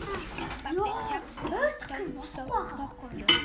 Çıkar. Yok. Dört kız. Bak. Bak.